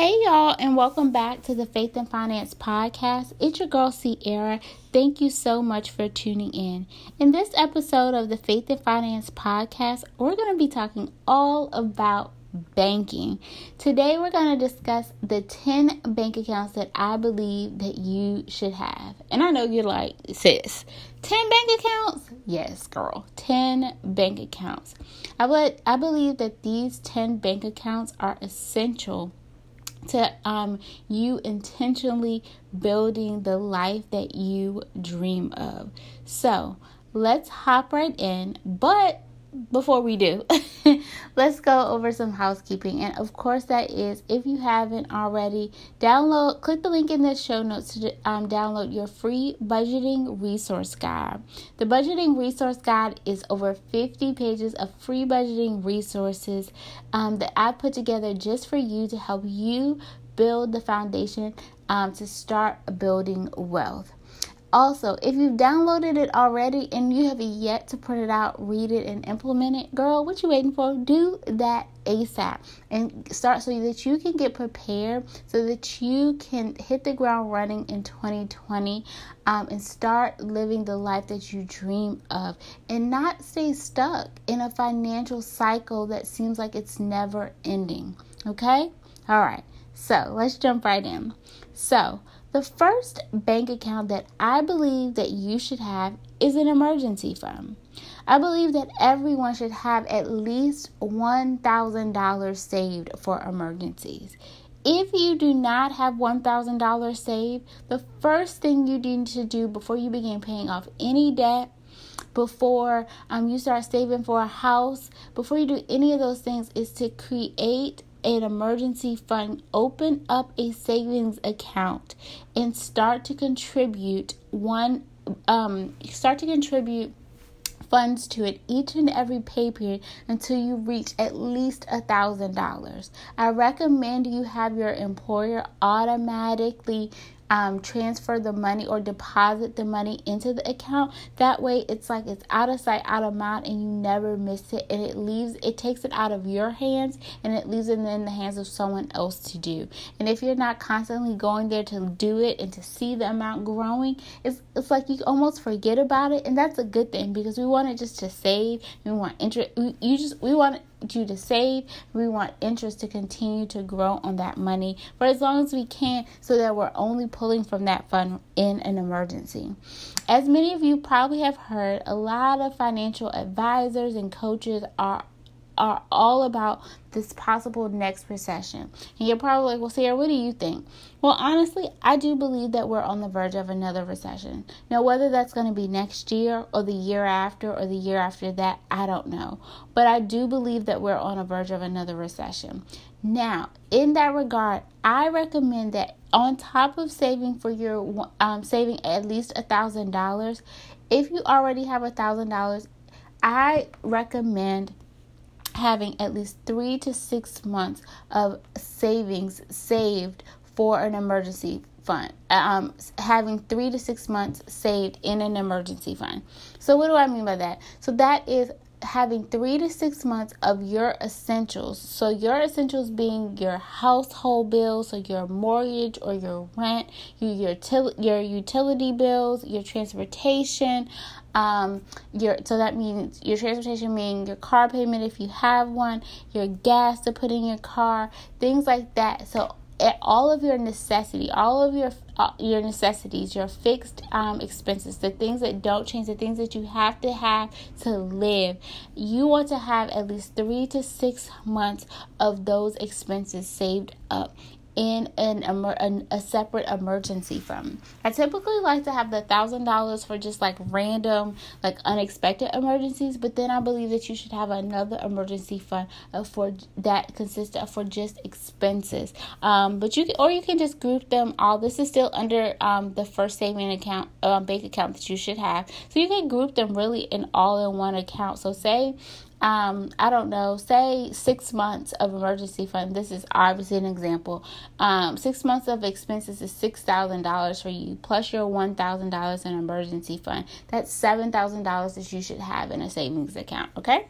Hey y'all, and welcome back to the Faith and Finance podcast. It's your girl Sierra. Thank you so much for tuning in. In this episode of the Faith and Finance podcast, we're going to be talking all about banking. Today we're going to discuss the 10 bank accounts that I believe that you should have. And I know you're like, sis, 10 bank accounts? Yes, girl, 10 bank accounts. I, would, I believe that these 10 bank accounts are essential to um, you intentionally building the life that you dream of. So let's hop right in. But before we do, let's go over some housekeeping. And of course, that is if you haven't already, download, click the link in the show notes to um, download your free budgeting resource guide. The budgeting resource guide is over 50 pages of free budgeting resources um, that I put together just for you to help you build the foundation um, to start building wealth. Also, if you've downloaded it already and you have yet to print it out, read it, and implement it, girl, what you waiting for? Do that ASAP and start so that you can get prepared so that you can hit the ground running in 2020 um, and start living the life that you dream of and not stay stuck in a financial cycle that seems like it's never ending. Okay? All right. So let's jump right in. So, the first bank account that I believe that you should have is an emergency fund. I believe that everyone should have at least $1,000 saved for emergencies. If you do not have $1,000 saved, the first thing you need to do before you begin paying off any debt, before um, you start saving for a house, before you do any of those things, is to create an emergency fund, open up a savings account and start to contribute one um start to contribute funds to it each and every pay period until you reach at least a thousand dollars. I recommend you have your employer automatically um, transfer the money or deposit the money into the account. That way, it's like it's out of sight, out of mind, and you never miss it. And it leaves, it takes it out of your hands and it leaves it in the hands of someone else to do. And if you're not constantly going there to do it and to see the amount growing, it's it's like you almost forget about it, and that's a good thing because we want it just to save. We want interest. You just we want you to save. We want interest to continue to grow on that money for as long as we can so that we're only pulling from that fund in an emergency. As many of you probably have heard, a lot of financial advisors and coaches are are all about this possible next recession. And you're probably like, well, Sierra, what do you think? Well, honestly, I do believe that we're on the verge of another recession. Now, whether that's going to be next year or the year after or the year after that, I don't know. But I do believe that we're on the verge of another recession. Now, in that regard, I recommend that on top of saving for your um, saving at least a thousand dollars, if you already have a thousand dollars, I recommend having at least three to six months of savings saved for an emergency fund. Um, having three to six months saved in an emergency fund. So, what do I mean by that? So, that is having three to six months of your essentials. So, your essentials being your household bills, so your mortgage or your rent, your, your, your utility bills, your transportation, um your so that means your transportation meaning your car payment if you have one your gas to put in your car things like that. So all of your necessity all of your uh, your necessities your fixed um, expenses the things that don't change the things that you have to have to live you want to have at least three to six months of those expenses saved up in an, an a separate emergency fund. I typically like to have the thousand dollars for just like random, like unexpected emergencies, but then I believe that you should have another emergency fund uh, for that consists of for just expenses. Um, but you can, or you can just group them all. This is still under um, the first saving account, uh, bank account that you should have. So you can group them really in all in one account. So say um, I don't know, say six months of emergency fund. This is obviously an example. Um, six months of expenses is six thousand dollars for you, plus your one thousand dollars in emergency fund. That's seven thousand dollars that you should have in a savings account. Okay.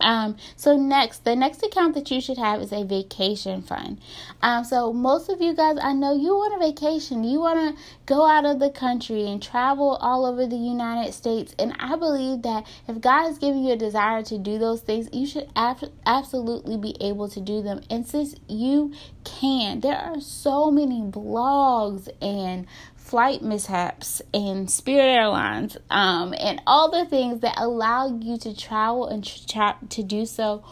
Um, so next, the next account that you should have is a vacation fund. Um, so most of you guys, I know you want a vacation. You want to go out of the country and travel all over the United States. And I believe that if God is giving you a desire to do those things, you should ab- absolutely be able to do them. And since you can, there are so many blogs and flight mishaps and Spirit Airlines, um, and all the things that allow you to travel and tra- to do so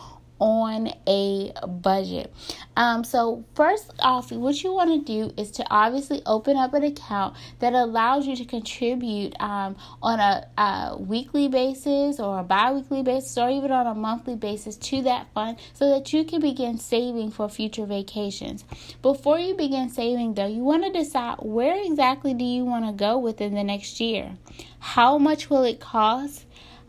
on a budget. Um, so, first off, what you want to do is to obviously open up an account that allows you to contribute um, on a, a, weekly basis or a bi weekly basis or even on a monthly basis to that fund so that you can begin saving for future vacations. Before you begin saving, though, you want to decide where exactly do you want to go within the next year? How much will it cost?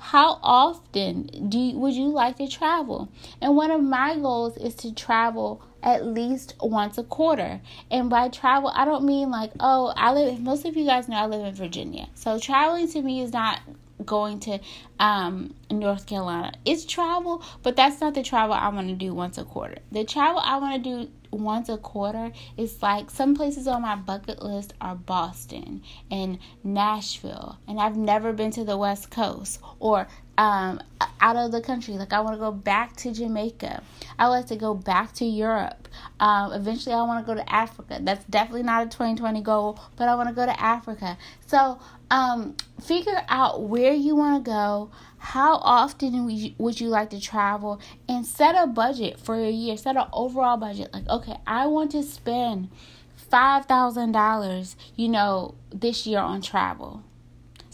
How often do you, would you like to travel? And one of my goals is to travel at least once a quarter. And by travel, I don't mean like, oh, I live, most of you guys know I live in Virginia. So traveling to me is not going to um, North Carolina. It's travel, but that's not the travel I want to do once a quarter. The travel I want to do once a quarter is like some places on my bucket list are Boston and Nashville, and I've never been to the West Coast or um, out of the country. Like I want to go back to Jamaica. I like to go back to Europe. Um, eventually, I want to go to Africa. That's definitely not a 2020 goal, but I want to go to Africa. So um, figure out where you want to go, how often would you, would like to travel, and set a budget for a year. Set an overall budget. Like, okay, I want to spend five thousand dollars, you know, this year on travel.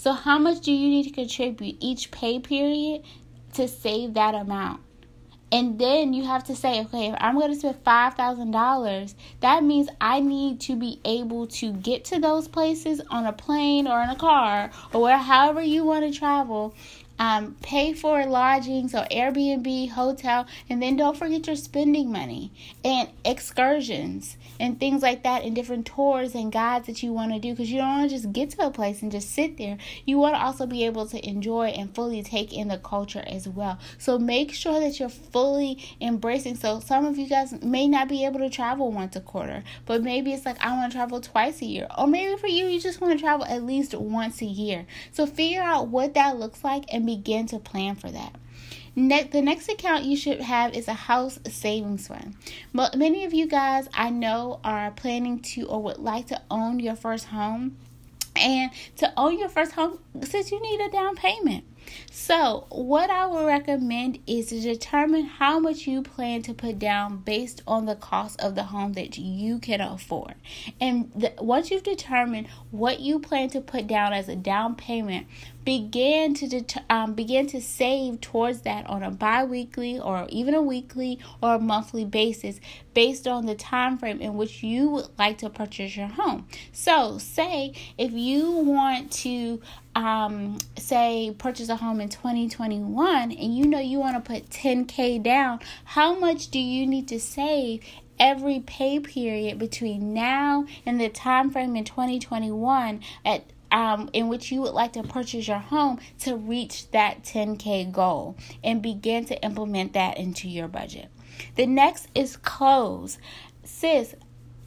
So, how much do you need to contribute each pay period to save that amount? And then you have to say, okay, if I'm going to spend $5,000, that means I need to be able to get to those places on a plane or in a car or however you want to travel um, pay for lodgings or Airbnb, hotel, and then don't forget your spending money and excursions and things like that and different tours and guides that you want to do because you don't want to just get to a place and just sit there. You want to also be able to enjoy and fully take in the culture as well. So make sure that you're fully embracing. So some of you guys may not be able to travel once a quarter, but maybe it's like I want to travel twice a year, or maybe for you, you just want to travel at least once a year. So figure out what that looks like and begin to plan for that. Ne- the next account you should have is a house savings fund. But many of you guys I know are planning to or would like to own your first home. And to own your first home, since you need a down payment. So, what I would recommend is to determine how much you plan to put down based on the cost of the home that you can afford. And the, once you've determined what you plan to put down as a down payment, begin to det- um, begin to save towards that on a bi-weekly or even a weekly or a monthly basis based on the time frame in which you would like to purchase your home so say if you want to um, say purchase a home in 2021 and you know you want to put 10k down how much do you need to save every pay period between now and the time frame in 2021 at um, in which you would like to purchase your home to reach that 10K goal and begin to implement that into your budget. The next is clothes. Sis,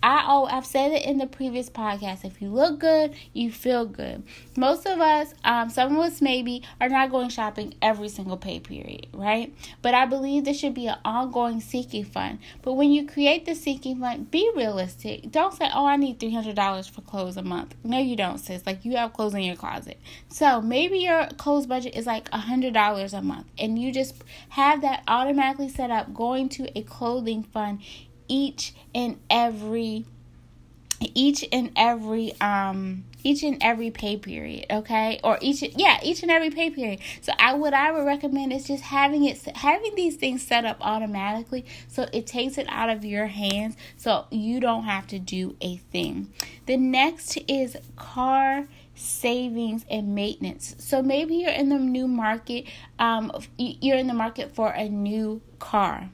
I oh I've said it in the previous podcast. If you look good, you feel good. Most of us, um, some of us maybe are not going shopping every single pay period, right? But I believe there should be an ongoing sinking fund. But when you create the sinking fund, be realistic. Don't say, "Oh, I need three hundred dollars for clothes a month." No, you don't, sis. Like you have clothes in your closet. So maybe your clothes budget is like a hundred dollars a month, and you just have that automatically set up going to a clothing fund each and every each and every um each and every pay period okay? Or each yeah each and every pay period. So i what i would recommend is just having it having these things set up automatically. So it takes it out of your hands. So you don't have to do a thing. The next is car savings and maintenance. So maybe you're in the new market um you're in the market for a new car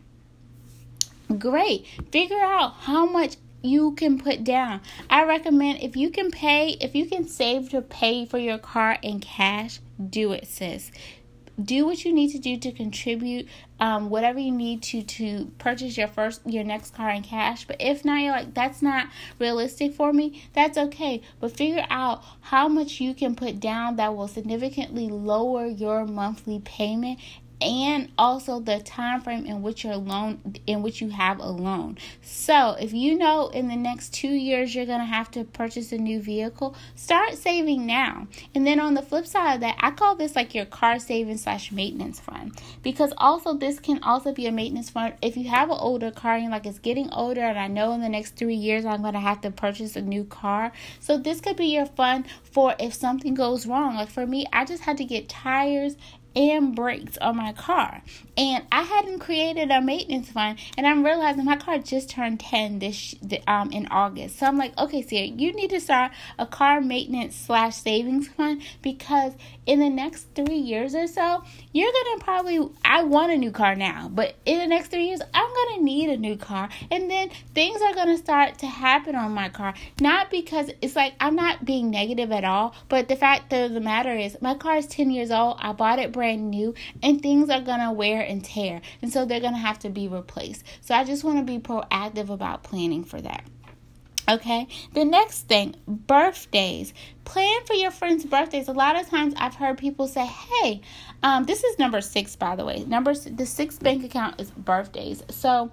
great. Figure out how much you can put down. I recommend if you can pay, if you can save to pay for your car in cash, do it, sis. do what you need to do to contribute um, whatever you need to to purchase your first your next car in cash but if not you're like that's not realistic for me that's okay but figure out how much you can put down that will significantly lower your monthly payment and also the time frame in which your loan in which you have a loan. So, if you know in the next 2 years you're going to have to purchase a new vehicle, start saving now. And then on the flip side of that, I call this like your car savings slash maintenance fund because also this can also be a maintenance fund if you have an older car and like it's getting older and I know in the next 3 years I'm going to have to purchase a new car. So, this could be your fund for if something goes wrong. Like for me, I just had to get tires and brakes on my car. And I hadn't created a maintenance fund, and I'm realizing my car just turned 10 this um in August. So I'm like, okay, Sierra, you need to start a car maintenance slash savings fund because in the next three years or so, you're gonna probably I want a new car now, but in the next three years, I'm gonna need a new car, and then things are gonna start to happen on my car. Not because it's like I'm not being negative at all, but the fact of the matter is my car is 10 years old. I bought it brand new and things are to wear and tear. And so they're to have to be replaced. So I just want to be proactive about planning for that. Okay, the next thing birthdays. Plan for your friends' birthdays. A lot of times I've heard people say, Hey, um, this is number six, by the way. Number the sixth bank account is birthdays. So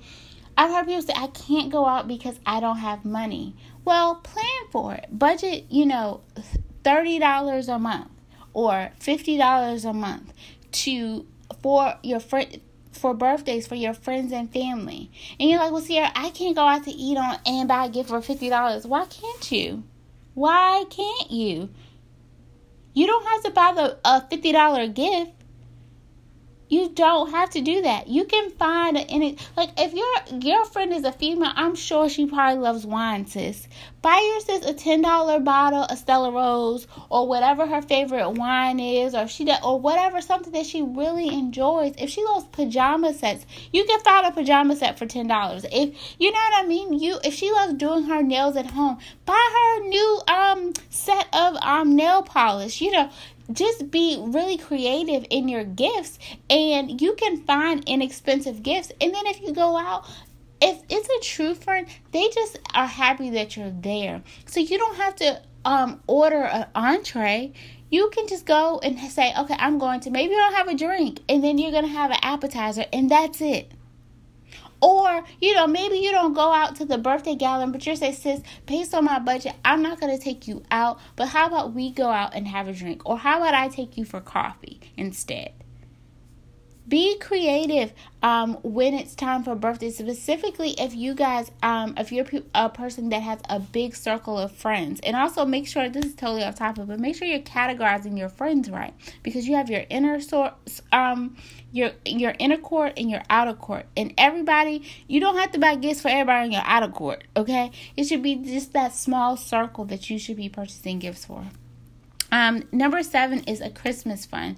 I've heard people say, I can't go out because I don't have money. Well, plan for it. Budget, you know, $30 a month or $50 a month to for your friend for birthdays for your friends and family. And you're like, well, Sierra, I can't go out to eat on and buy a gift for fifty dollars. Why can't you? Why can't you? You don't have to buy the a fifty dollar gift. You don't have to do that. You can find any like if your girlfriend is a female, I'm sure she probably loves wine, sis. Buy your sis a ten dollar bottle of Stella Rosa or whatever her favorite wine is, or she that or whatever something that she really enjoys. If she loves pajama sets, you can find a pajama set for ten dollars. If you know what I mean, you if she loves doing her nails at home, buy her new um set of um nail polish. You know, just be really creative in your gifts and you can find inexpensive gifts. And then if you go out if it's a true friend they just are happy that you're there. So you don't have to um order an entree. You can just go and say okay i'm going to maybe i'll have a drink and then you're gonna have an appetizer and that's it or, you know, maybe you don't go out to the birthday gala, but you say, sis, based on my budget, I'm not going to take you out, but how about we go out and have a drink? Or how about I take you for coffee instead? Be creative um, when it's time for birthdays specifically if you guys um, if you're a person that has a big circle of friends. And also make sure this is totally off topic but make sure you're categorizing your friends right because you have your inner sort um your your inner court and your outer court. And everybody you don't have to buy gifts for everybody in your outer court okay? It should be just that small circle that you should be purchasing gifts for. Um, number seven is a Christmas fund.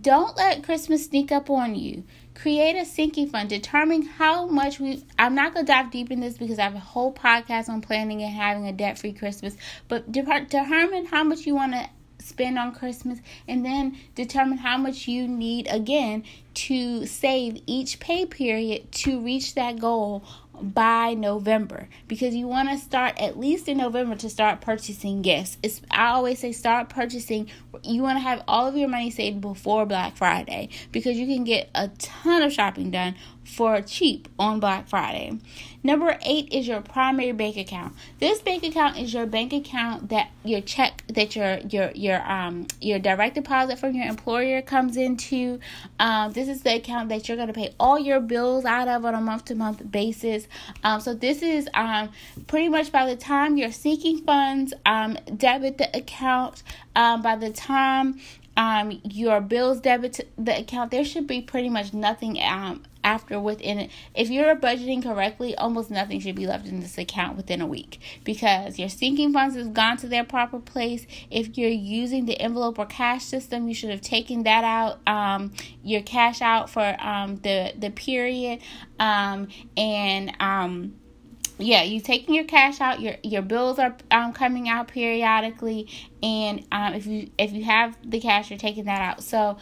Don't let Christmas sneak up on you. Create a sinking fund. Determine how much we. I'm not gonna dive deep in this because I have a whole podcast on planning and having a debt-free Christmas. But determine how much you want to spend on Christmas, and then determine how much you need again to save each pay period to reach that goal by November because you want to start at least in November to start purchasing gifts. It's, I always say start purchasing. You want to have all of your money saved before Black Friday because you can get a ton of shopping done for cheap on Black Friday. Number eight is your primary bank account. This bank account is your bank account that your check that your your your um your direct deposit from your employer comes into. Um, this is the account that you're gonna pay all your bills out of on a month to month basis. Um, so this is um pretty much by the time you're sinking funds, um, debit the account. Um, by the time um your bills debit the account, there should be pretty much nothing um after within it. If you're budgeting correctly, almost nothing should be left in this account within a week because your sinking funds has gone to their proper place. If you're using the envelope or cash system, you should have taken that out, um, your cash out for um, the the period, um, and um, yeah, you taking your cash out. Your your bills are um, coming out periodically, and um, if you if you have the cash, you're taking that out. So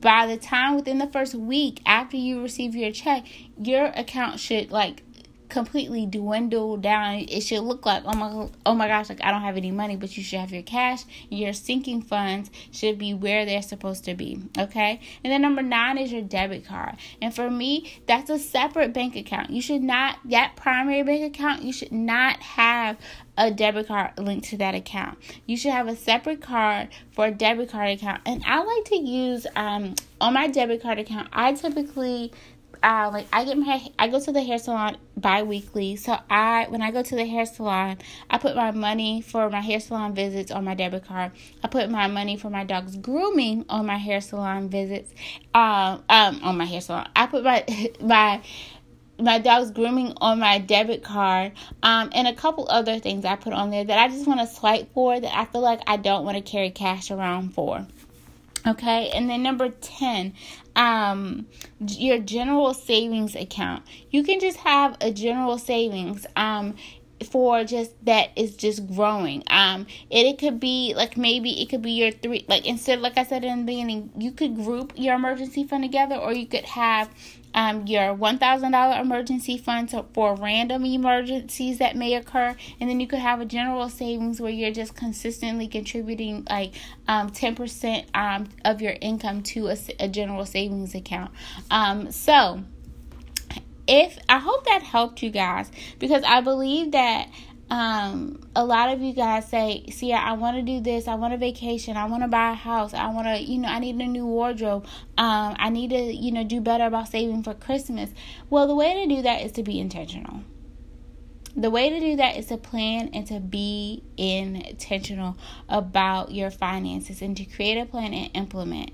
by the time within the first week after you receive your check, your account should like completely dwindle down. It should look like oh my oh my gosh, like I don't have any money, but you should have your cash. Your sinking funds should be where they're supposed to be. Okay, and then number nine is your debit card, and for me, that's a separate bank account. You should not that primary bank account. You should not have a debit card linked to that account. You should have a separate card for a debit card account. And I like to use um on my debit card account, I typically uh, like I get my I go to the hair salon bi-weekly. So I when I go to the hair salon, I put my money for my hair salon visits on my debit card. I put my money for my dog's grooming on my hair salon visits. Um um on my hair salon. I put my my my dog's grooming on my debit card um, and a couple other things I put on there that I just want to swipe for that I feel like I don't want to carry cash around for. Okay, and then number 10, um, your general savings account. You can just have a general savings. Um, for just that is just growing. Um, it, it could be like maybe it could be your three like instead like I said in the beginning, you could group your emergency fund together, or you could have um, your $1,000 emergency fund for random emergencies that may occur. And then you could have a general savings where you're just consistently contributing like um, 10% um, of your income to a, a general savings account. Um, so, if I hope that helped you guys because I believe that um, a lot of you guys say, see, I want to do this. I want a vacation. I want to buy a house. I want to, you know, I need a new wardrobe. Um, I need to, you know, do better about saving for Christmas. Well, the way to do that is to be intentional. The way to do that is to plan and to be intentional about your finances and to create a plan and implement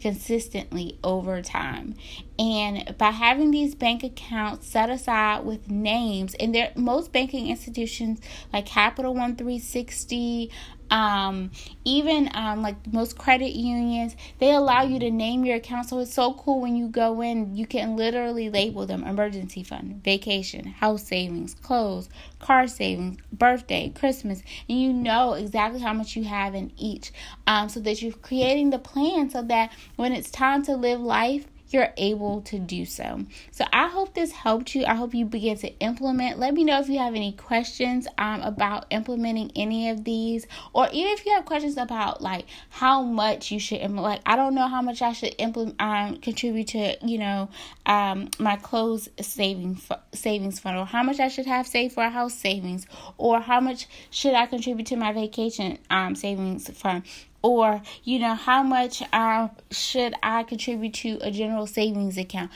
consistently over time. And by having these bank accounts set aside with names, and there most banking institutions like Capital One 360, um, even um, like most credit unions, they allow you to name your account. So it's so cool when you go in, you can literally label them emergency fund, vacation, house savings, clothes, car savings, birthday, Christmas, and you know exactly how much you have in each. Um, so that you're creating the plan so that when it's time to live life, you're able to do so. So I hope this helped you. I hope you begin to implement. Let me know if you have any questions um, about implementing any of these, or even if you have questions about like how much you should. Like I don't know how much I should implement um, contribute to you know um, my clothes saving savings fund, or how much I should have saved for a house savings, or how much should I contribute to my vacation um, savings fund or you know how much uh, should i contribute to a general savings account.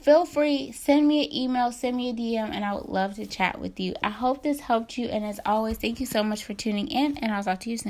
Feel free send me an email send me a dm and i would love to chat with you. I hope this helped you and as always thank you so much for tuning in and i'll talk to you soon